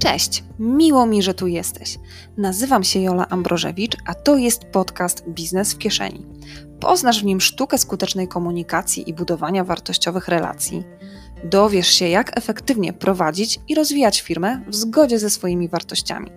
Cześć, miło mi, że tu jesteś. Nazywam się Jola Ambrożewicz, a to jest podcast Biznes w Kieszeni. Poznasz w nim sztukę skutecznej komunikacji i budowania wartościowych relacji. Dowiesz się, jak efektywnie prowadzić i rozwijać firmę w zgodzie ze swoimi wartościami.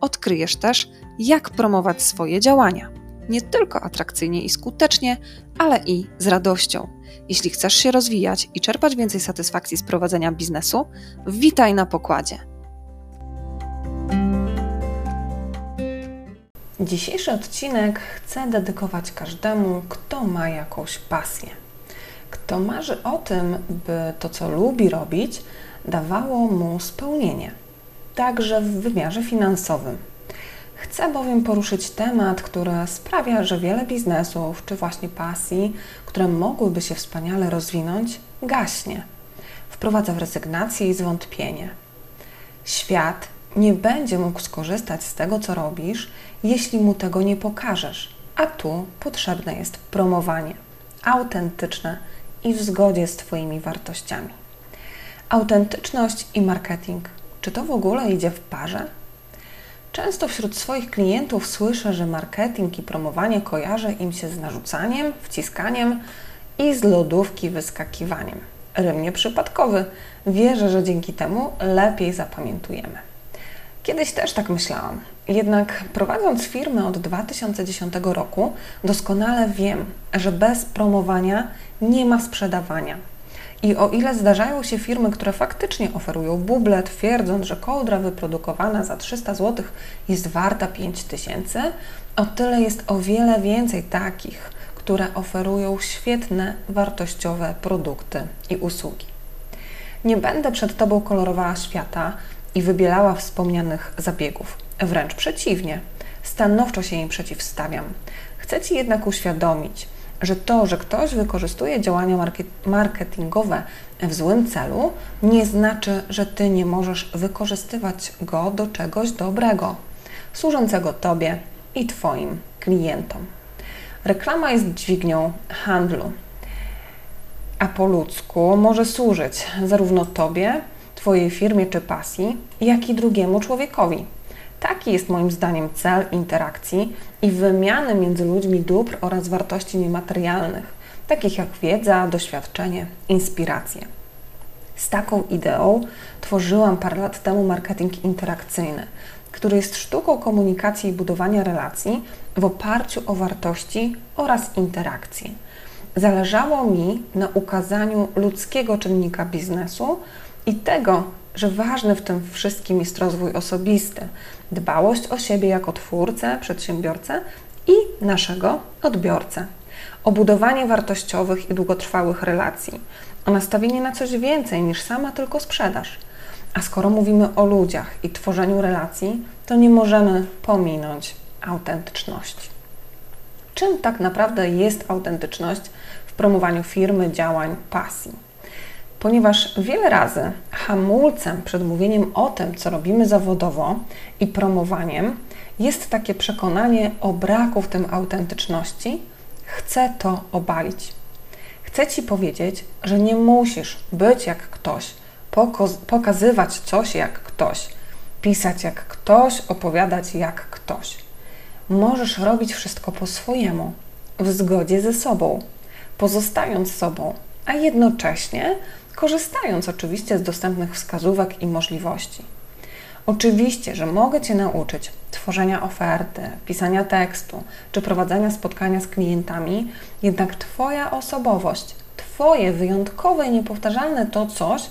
Odkryjesz też, jak promować swoje działania. Nie tylko atrakcyjnie i skutecznie, ale i z radością. Jeśli chcesz się rozwijać i czerpać więcej satysfakcji z prowadzenia biznesu, witaj na pokładzie. Dzisiejszy odcinek chcę dedykować każdemu, kto ma jakąś pasję. Kto marzy o tym, by to, co lubi robić, dawało mu spełnienie, także w wymiarze finansowym. Chcę bowiem poruszyć temat, który sprawia, że wiele biznesów czy właśnie pasji, które mogłyby się wspaniale rozwinąć, gaśnie. Wprowadza w rezygnację i zwątpienie. Świat nie będzie mógł skorzystać z tego, co robisz, jeśli mu tego nie pokażesz. A tu potrzebne jest promowanie autentyczne i w zgodzie z Twoimi wartościami. Autentyczność i marketing czy to w ogóle idzie w parze? Często wśród swoich klientów słyszę, że marketing i promowanie kojarzy im się z narzucaniem, wciskaniem i z lodówki wyskakiwaniem. Rym nieprzypadkowy. Wierzę, że dzięki temu lepiej zapamiętujemy. Kiedyś też tak myślałam. Jednak prowadząc firmę od 2010 roku, doskonale wiem, że bez promowania nie ma sprzedawania. I o ile zdarzają się firmy, które faktycznie oferują buble, twierdząc, że kołdra wyprodukowana za 300 zł jest warta 5000, o tyle jest o wiele więcej takich, które oferują świetne, wartościowe produkty i usługi. Nie będę przed Tobą kolorowała świata, i wybielała wspomnianych zabiegów. Wręcz przeciwnie, stanowczo się im przeciwstawiam. Chcę Ci jednak uświadomić, że to, że ktoś wykorzystuje działania marketingowe w złym celu, nie znaczy, że Ty nie możesz wykorzystywać go do czegoś dobrego, służącego Tobie i Twoim klientom. Reklama jest dźwignią handlu, a po ludzku może służyć zarówno Tobie, Twojej firmie czy pasji, jak i drugiemu człowiekowi. Taki jest moim zdaniem cel interakcji i wymiany między ludźmi dóbr oraz wartości niematerialnych, takich jak wiedza, doświadczenie, inspiracje. Z taką ideą tworzyłam parę lat temu marketing interakcyjny, który jest sztuką komunikacji i budowania relacji w oparciu o wartości oraz interakcji. Zależało mi na ukazaniu ludzkiego czynnika biznesu i tego, że ważny w tym wszystkim jest rozwój osobisty, dbałość o siebie jako twórcę, przedsiębiorcę i naszego odbiorcę, o budowanie wartościowych i długotrwałych relacji, o nastawienie na coś więcej niż sama tylko sprzedaż. A skoro mówimy o ludziach i tworzeniu relacji, to nie możemy pominąć autentyczności. Czym tak naprawdę jest autentyczność w promowaniu firmy, działań, pasji? Ponieważ wiele razy hamulcem przed mówieniem o tym, co robimy zawodowo i promowaniem, jest takie przekonanie o braku w tym autentyczności. Chcę to obalić. Chcę Ci powiedzieć, że nie musisz być jak ktoś, pokazywać coś jak ktoś, pisać jak ktoś, opowiadać jak ktoś. Możesz robić wszystko po swojemu, w zgodzie ze sobą, pozostając sobą, a jednocześnie korzystając oczywiście z dostępnych wskazówek i możliwości. Oczywiście, że mogę Cię nauczyć tworzenia oferty, pisania tekstu czy prowadzenia spotkania z klientami, jednak Twoja osobowość, Twoje wyjątkowe i niepowtarzalne to coś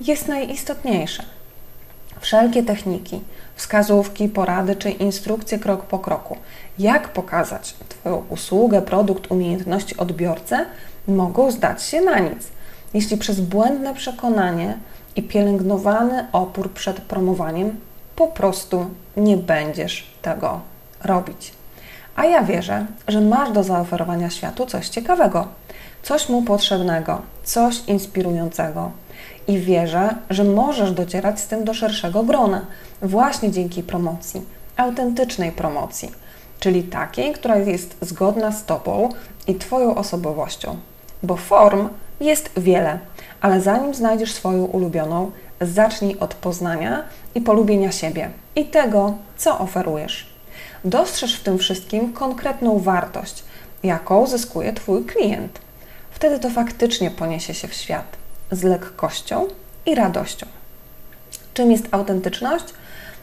jest najistotniejsze. Wszelkie techniki, wskazówki, porady czy instrukcje krok po kroku, jak pokazać Twoją usługę, produkt, umiejętności odbiorcę, mogą zdać się na nic – jeśli przez błędne przekonanie i pielęgnowany opór przed promowaniem po prostu nie będziesz tego robić. A ja wierzę, że masz do zaoferowania światu coś ciekawego, coś mu potrzebnego, coś inspirującego. I wierzę, że możesz docierać z tym do szerszego grona, właśnie dzięki promocji, autentycznej promocji, czyli takiej, która jest zgodna z Tobą i Twoją osobowością. Bo form jest wiele, ale zanim znajdziesz swoją ulubioną, zacznij od poznania i polubienia siebie i tego, co oferujesz. Dostrzeż w tym wszystkim konkretną wartość, jaką zyskuje Twój klient. Wtedy to faktycznie poniesie się w świat z lekkością i radością. Czym jest autentyczność?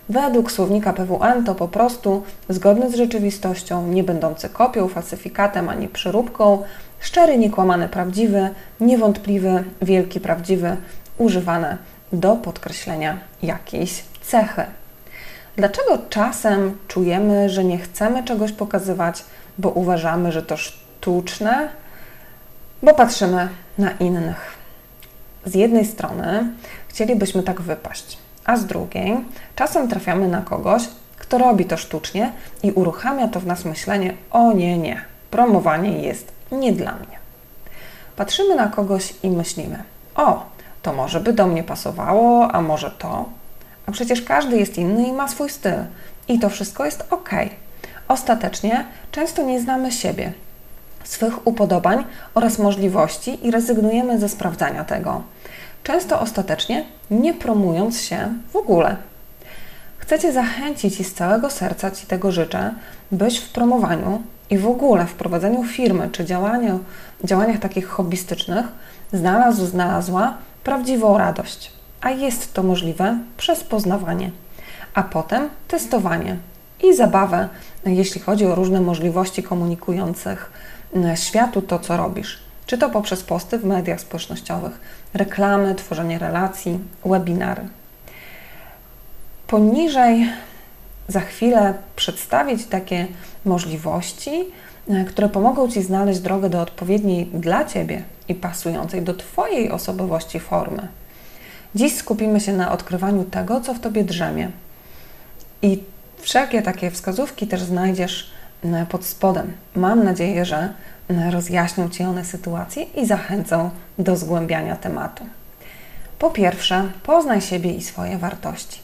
Według słownika PWN to po prostu zgodny z rzeczywistością, nie będący kopią, falsyfikatem ani przeróbką, szczery, niekłamany, prawdziwy, niewątpliwy, wielki, prawdziwy, używane do podkreślenia jakiejś cechy. Dlaczego czasem czujemy, że nie chcemy czegoś pokazywać, bo uważamy, że to sztuczne? Bo patrzymy na innych. Z jednej strony chcielibyśmy tak wypaść, a z drugiej czasem trafiamy na kogoś, kto robi to sztucznie i uruchamia to w nas myślenie: o nie, nie, promowanie jest nie dla mnie. Patrzymy na kogoś i myślimy: o, to może by do mnie pasowało, a może to. A przecież każdy jest inny i ma swój styl. I to wszystko jest ok. Ostatecznie często nie znamy siebie, swych upodobań oraz możliwości i rezygnujemy ze sprawdzania tego. Często ostatecznie nie promując się w ogóle. Chcecie zachęcić i z całego serca Ci tego życzę, byś w promowaniu i w ogóle w prowadzeniu firmy czy działaniu, działaniach takich hobbystycznych znalazł, znalazła prawdziwą radość. A jest to możliwe przez poznawanie, a potem testowanie i zabawę, jeśli chodzi o różne możliwości komunikujących e, światu to, co robisz. Czy to poprzez posty w mediach społecznościowych, reklamy, tworzenie relacji, webinary. Poniżej za chwilę przedstawić takie możliwości, e, które pomogą Ci znaleźć drogę do odpowiedniej dla Ciebie i pasującej do Twojej osobowości formy. Dziś skupimy się na odkrywaniu tego, co w Tobie drzemie. I wszelkie takie wskazówki też znajdziesz e, pod spodem. Mam nadzieję, że rozjaśnią Ci one sytuację i zachęcą do zgłębiania tematu. Po pierwsze, poznaj siebie i swoje wartości.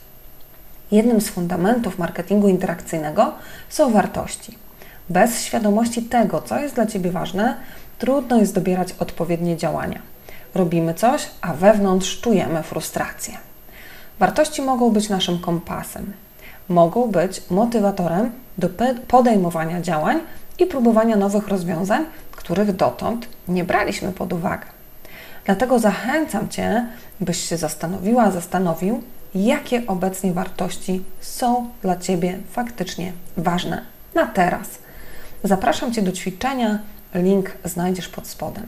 Jednym z fundamentów marketingu interakcyjnego są wartości. Bez świadomości tego, co jest dla Ciebie ważne, trudno jest dobierać odpowiednie działania. Robimy coś, a wewnątrz czujemy frustrację. Wartości mogą być naszym kompasem, mogą być motywatorem do podejmowania działań i próbowania nowych rozwiązań, których dotąd nie braliśmy pod uwagę. Dlatego zachęcam Cię, byś się zastanowiła, zastanowił, jakie obecnie wartości są dla Ciebie faktycznie ważne na teraz. Zapraszam Cię do ćwiczenia, link znajdziesz pod spodem.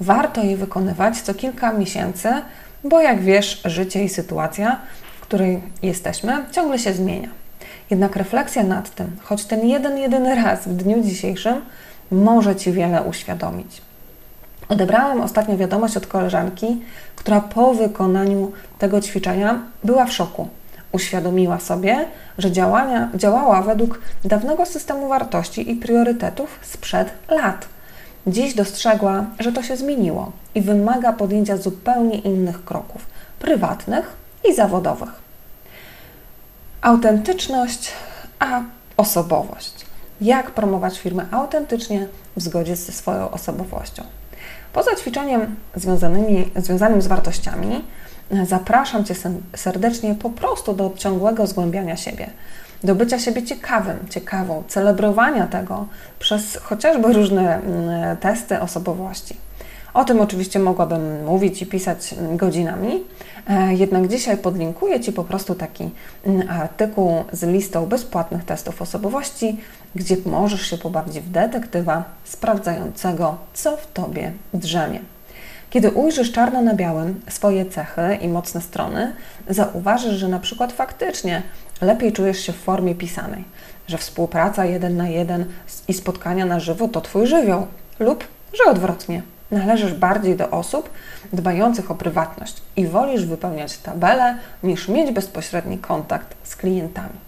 Warto je wykonywać co kilka miesięcy, bo jak wiesz, życie i sytuacja, w której jesteśmy, ciągle się zmienia. Jednak refleksja nad tym, choć ten jeden, jedyny raz w dniu dzisiejszym, może Ci wiele uświadomić. Odebrałam ostatnio wiadomość od koleżanki, która po wykonaniu tego ćwiczenia była w szoku. Uświadomiła sobie, że działania, działała według dawnego systemu wartości i priorytetów sprzed lat. Dziś dostrzegła, że to się zmieniło i wymaga podjęcia zupełnie innych kroków prywatnych i zawodowych. Autentyczność, a osobowość. Jak promować firmę autentycznie w zgodzie ze swoją osobowością? Poza ćwiczeniem związanymi, związanym z wartościami, zapraszam Cię serdecznie po prostu do ciągłego zgłębiania siebie, do bycia siebie ciekawym, ciekawą, celebrowania tego przez chociażby różne mm, testy osobowości. O tym oczywiście mogłabym mówić i pisać godzinami, e, jednak dzisiaj podlinkuję Ci po prostu taki mm, artykuł z listą bezpłatnych testów osobowości, gdzie możesz się pobawić w detektywa sprawdzającego, co w Tobie drzemie. Kiedy ujrzysz czarno na białym swoje cechy i mocne strony, zauważysz, że na przykład faktycznie lepiej czujesz się w formie pisanej, że współpraca jeden na jeden i spotkania na żywo to Twój żywioł, lub że odwrotnie, należysz bardziej do osób dbających o prywatność i wolisz wypełniać tabele niż mieć bezpośredni kontakt z klientami.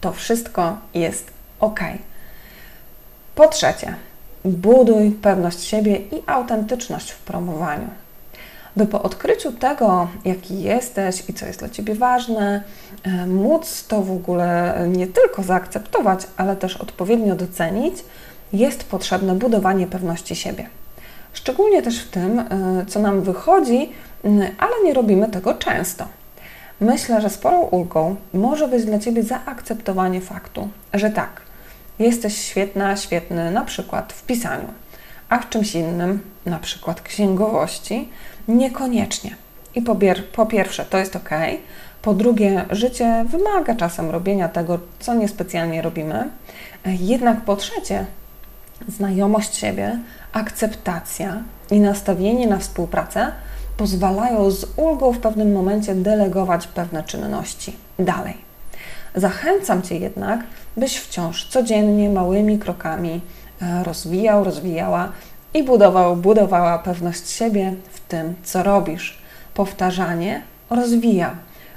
To wszystko jest ok. Po trzecie, buduj pewność siebie i autentyczność w promowaniu. By po odkryciu tego, jaki jesteś i co jest dla ciebie ważne, e, móc to w ogóle nie tylko zaakceptować, ale też odpowiednio docenić, jest potrzebne budowanie pewności siebie. Szczególnie też w tym, e, co nam wychodzi ale nie robimy tego często. Myślę, że sporą ulgą może być dla Ciebie zaakceptowanie faktu, że tak, jesteś świetna, świetny na przykład w pisaniu, a w czymś innym, na przykład księgowości, niekoniecznie. I po, po pierwsze, to jest ok. Po drugie, życie wymaga czasem robienia tego, co niespecjalnie robimy. Jednak po trzecie, znajomość siebie, akceptacja i nastawienie na współpracę pozwalają z ulgą w pewnym momencie delegować pewne czynności dalej. Zachęcam Cię jednak, byś wciąż codziennie, małymi krokami e, rozwijał, rozwijała i budował, budowała pewność siebie w tym, co robisz. Powtarzanie rozwija.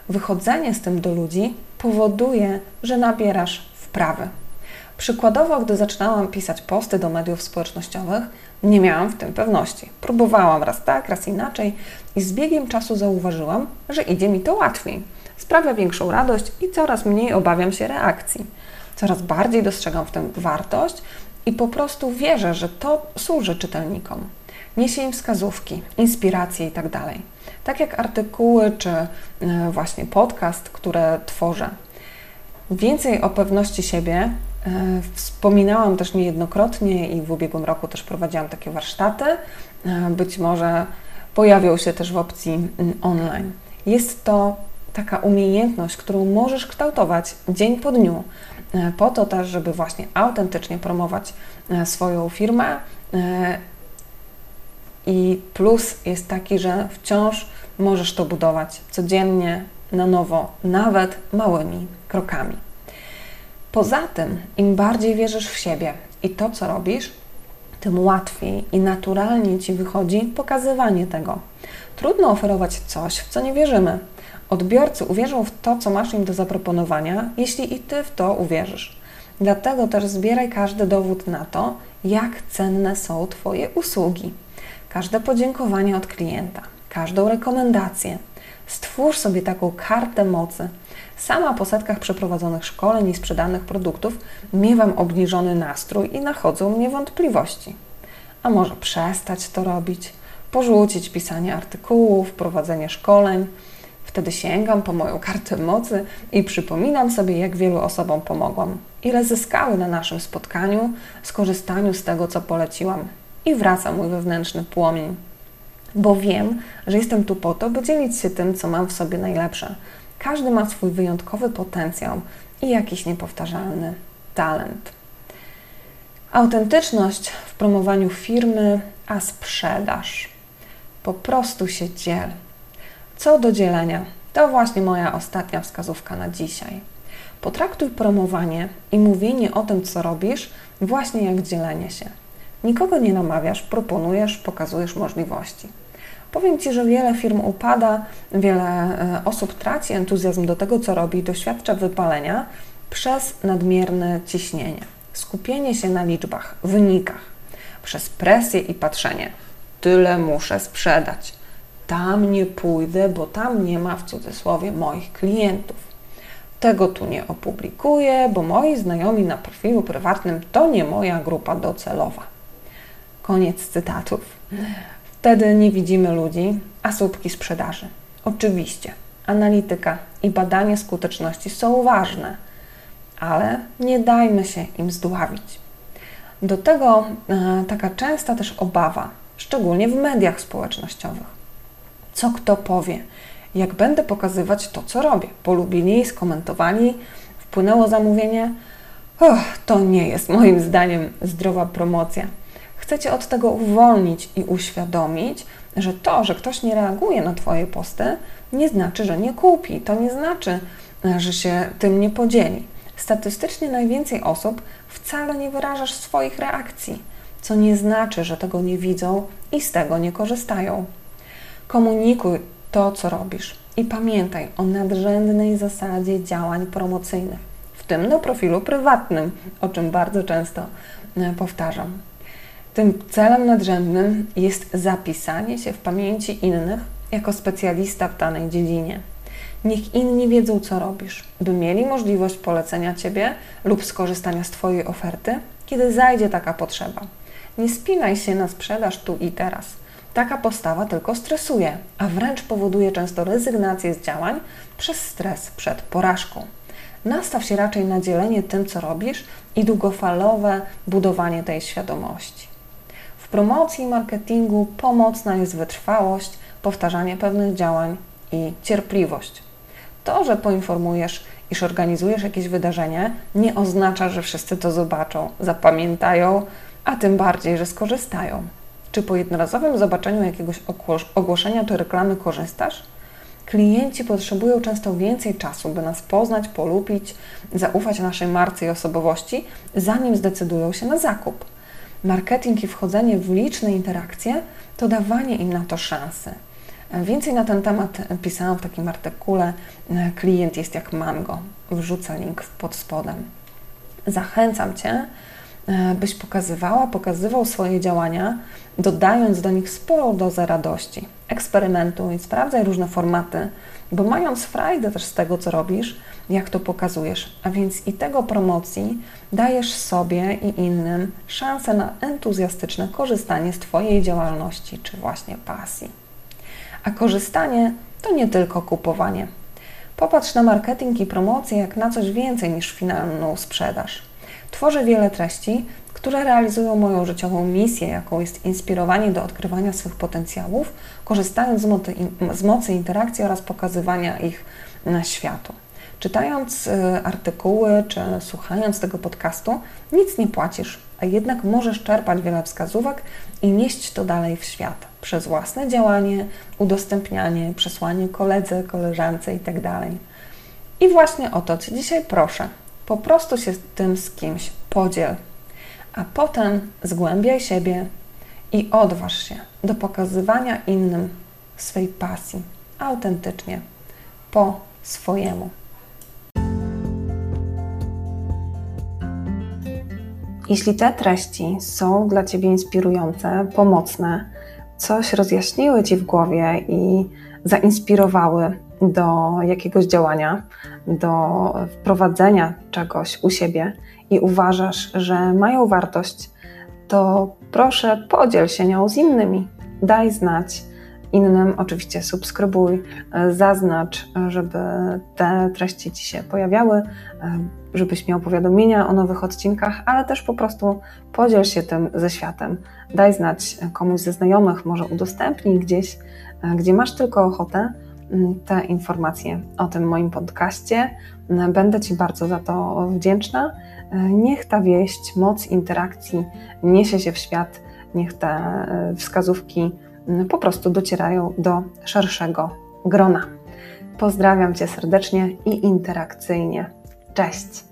Wychodzenie z tym do ludzi powoduje, że nabierasz wprawy. Przykładowo, gdy zaczynałam pisać posty do mediów społecznościowych, nie miałam w tym pewności. Próbowałam raz tak, raz inaczej i z biegiem czasu zauważyłam, że idzie mi to łatwiej. Sprawia większą radość i coraz mniej obawiam się reakcji. Coraz bardziej dostrzegam w tym wartość i po prostu wierzę, że to służy czytelnikom. Niesie im wskazówki, inspiracje itd. Tak, tak jak artykuły czy e, właśnie podcast, które tworzę. Więcej o pewności siebie wspominałam też niejednokrotnie i w ubiegłym roku też prowadziłam takie warsztaty. E, być może pojawią się też w opcji mm, online. Jest to taka umiejętność, którą możesz kształtować dzień po dniu, e, po to też, żeby właśnie autentycznie promować swoją firmę. I plus jest taki, że wciąż możesz to budować codziennie, na nowo, nawet małymi krokami. Poza tym, im bardziej wierzysz w siebie i to, co robisz, tym łatwiej i naturalnie ci wychodzi pokazywanie tego. Trudno oferować coś, w co nie wierzymy. Odbiorcy uwierzą w to, co masz im do zaproponowania, jeśli i ty w to uwierzysz. Dlatego też zbieraj każdy dowód na to, jak cenne są Twoje usługi. Każde podziękowanie od klienta, każdą rekomendację. Stwórz sobie taką kartę mocy, Sama po setkach przeprowadzonych szkoleń i sprzedanych produktów miewam obniżony nastrój i nachodzą mnie wątpliwości. A może przestać to robić, porzucić pisanie artykułów, prowadzenie szkoleń. Wtedy sięgam po moją kartę mocy i przypominam sobie, jak wielu osobom pomogłam, ile zyskały na naszym spotkaniu, skorzystaniu z tego, co poleciłam. I wraca mój wewnętrzny płomień. Bo wiem, że jestem tu po to, by dzielić się tym, co mam w sobie najlepsze, każdy ma swój wyjątkowy potencjał i jakiś niepowtarzalny talent. Autentyczność w promowaniu firmy, a sprzedaż. Po prostu się dziel. Co do dzielenia, to właśnie moja ostatnia wskazówka na dzisiaj. Potraktuj promowanie i mówienie o tym, co robisz, właśnie jak dzielenie się. Nikogo nie namawiasz, proponujesz, pokazujesz możliwości. Powiem Ci, że wiele firm upada, wiele e, osób traci entuzjazm do tego, co robi, doświadcza wypalenia przez nadmierne ciśnienie, skupienie się na liczbach, wynikach, przez presję i patrzenie. Tyle muszę sprzedać. Tam nie pójdę, bo tam nie ma w cudzysłowie moich klientów. Tego tu nie opublikuję, bo moi znajomi na profilu prywatnym to nie moja grupa docelowa. Koniec cytatów. Wtedy nie widzimy ludzi, a słupki sprzedaży. Oczywiście, analityka i badanie skuteczności są ważne, ale nie dajmy się im zdławić. Do tego e, taka częsta też obawa, szczególnie w mediach społecznościowych. Co kto powie, jak będę pokazywać to, co robię? Polubili, skomentowali, wpłynęło zamówienie. Oh, to nie jest moim zdaniem zdrowa promocja chcecie od tego uwolnić i uświadomić, że to, że ktoś nie reaguje na Twoje posty, nie znaczy, że nie kupi. To nie znaczy, że się tym nie podzieli. Statystycznie najwięcej osób wcale nie wyrażasz swoich reakcji, co nie znaczy, że tego nie widzą i z tego nie korzystają. Komunikuj to, co robisz i pamiętaj o nadrzędnej zasadzie działań promocyjnych, w tym na profilu prywatnym, o czym bardzo często e, powtarzam. Tym celem nadrzędnym jest zapisanie się w pamięci innych jako specjalista w danej dziedzinie. Niech inni wiedzą, co robisz, by mieli możliwość polecenia Ciebie lub skorzystania z Twojej oferty, kiedy zajdzie taka potrzeba. Nie spinaj się na sprzedaż tu i teraz. Taka postawa tylko stresuje, a wręcz powoduje często rezygnację z działań przez stres przed porażką. Nastaw się raczej na dzielenie tym, co robisz i długofalowe budowanie tej świadomości. Promocji i marketingu pomocna jest wytrwałość, powtarzanie pewnych działań i cierpliwość. To, że poinformujesz, iż organizujesz jakieś wydarzenie, nie oznacza, że wszyscy to zobaczą, zapamiętają, a tym bardziej, że skorzystają. Czy po jednorazowym zobaczeniu jakiegoś ogłoszenia czy reklamy korzystasz? Klienci potrzebują często więcej czasu, by nas poznać, polubić, zaufać naszej marce i osobowości, zanim zdecydują się na zakup. Marketing i wchodzenie w liczne interakcje to dawanie im na to szansy. Więcej na ten temat pisałam w takim artykule Klient jest jak mango. Wrzucę link pod spodem. Zachęcam Cię, byś pokazywała, pokazywał swoje działania, dodając do nich sporą dozę radości. Eksperymentuj, sprawdzaj różne formaty, bo mając frajdę też z tego, co robisz, jak to pokazujesz, a więc i tego promocji, dajesz sobie i innym szansę na entuzjastyczne korzystanie z Twojej działalności czy właśnie pasji. A korzystanie to nie tylko kupowanie. Popatrz na marketing i promocję jak na coś więcej niż finalną sprzedaż. Tworzę wiele treści, które realizują moją życiową misję, jaką jest inspirowanie do odkrywania swych potencjałów, korzystając z, mocy, z mocy interakcji oraz pokazywania ich na światu. Czytając y, artykuły czy słuchając tego podcastu, nic nie płacisz, a jednak możesz czerpać wiele wskazówek i nieść to dalej w świat przez własne działanie, udostępnianie, przesłanie koledze, koleżance itd. Tak I właśnie o to Cię dzisiaj proszę. Po prostu się tym z kimś podziel, a potem zgłębiaj siebie i odważ się do pokazywania innym swej pasji autentycznie, po swojemu. Jeśli te treści są dla Ciebie inspirujące, pomocne, coś rozjaśniły Ci w głowie i zainspirowały do jakiegoś działania, do wprowadzenia czegoś u siebie i uważasz, że mają wartość, to proszę podziel się nią z innymi. Daj znać innym, oczywiście subskrybuj, zaznacz, żeby te treści Ci się pojawiały, żebyś miał powiadomienia o nowych odcinkach, ale też po prostu podziel się tym ze światem. Daj znać komuś ze znajomych, może udostępnij gdzieś, gdzie masz tylko ochotę, Mm, te informacje o tym moim podcaście. Będę Ci bardzo za to wdzięczna. E, niech ta wieść, moc interakcji niesie się w świat, niech te e, wskazówki po prostu docierają do szerszego grona. Pozdrawiam Cię serdecznie i interakcyjnie. Cześć!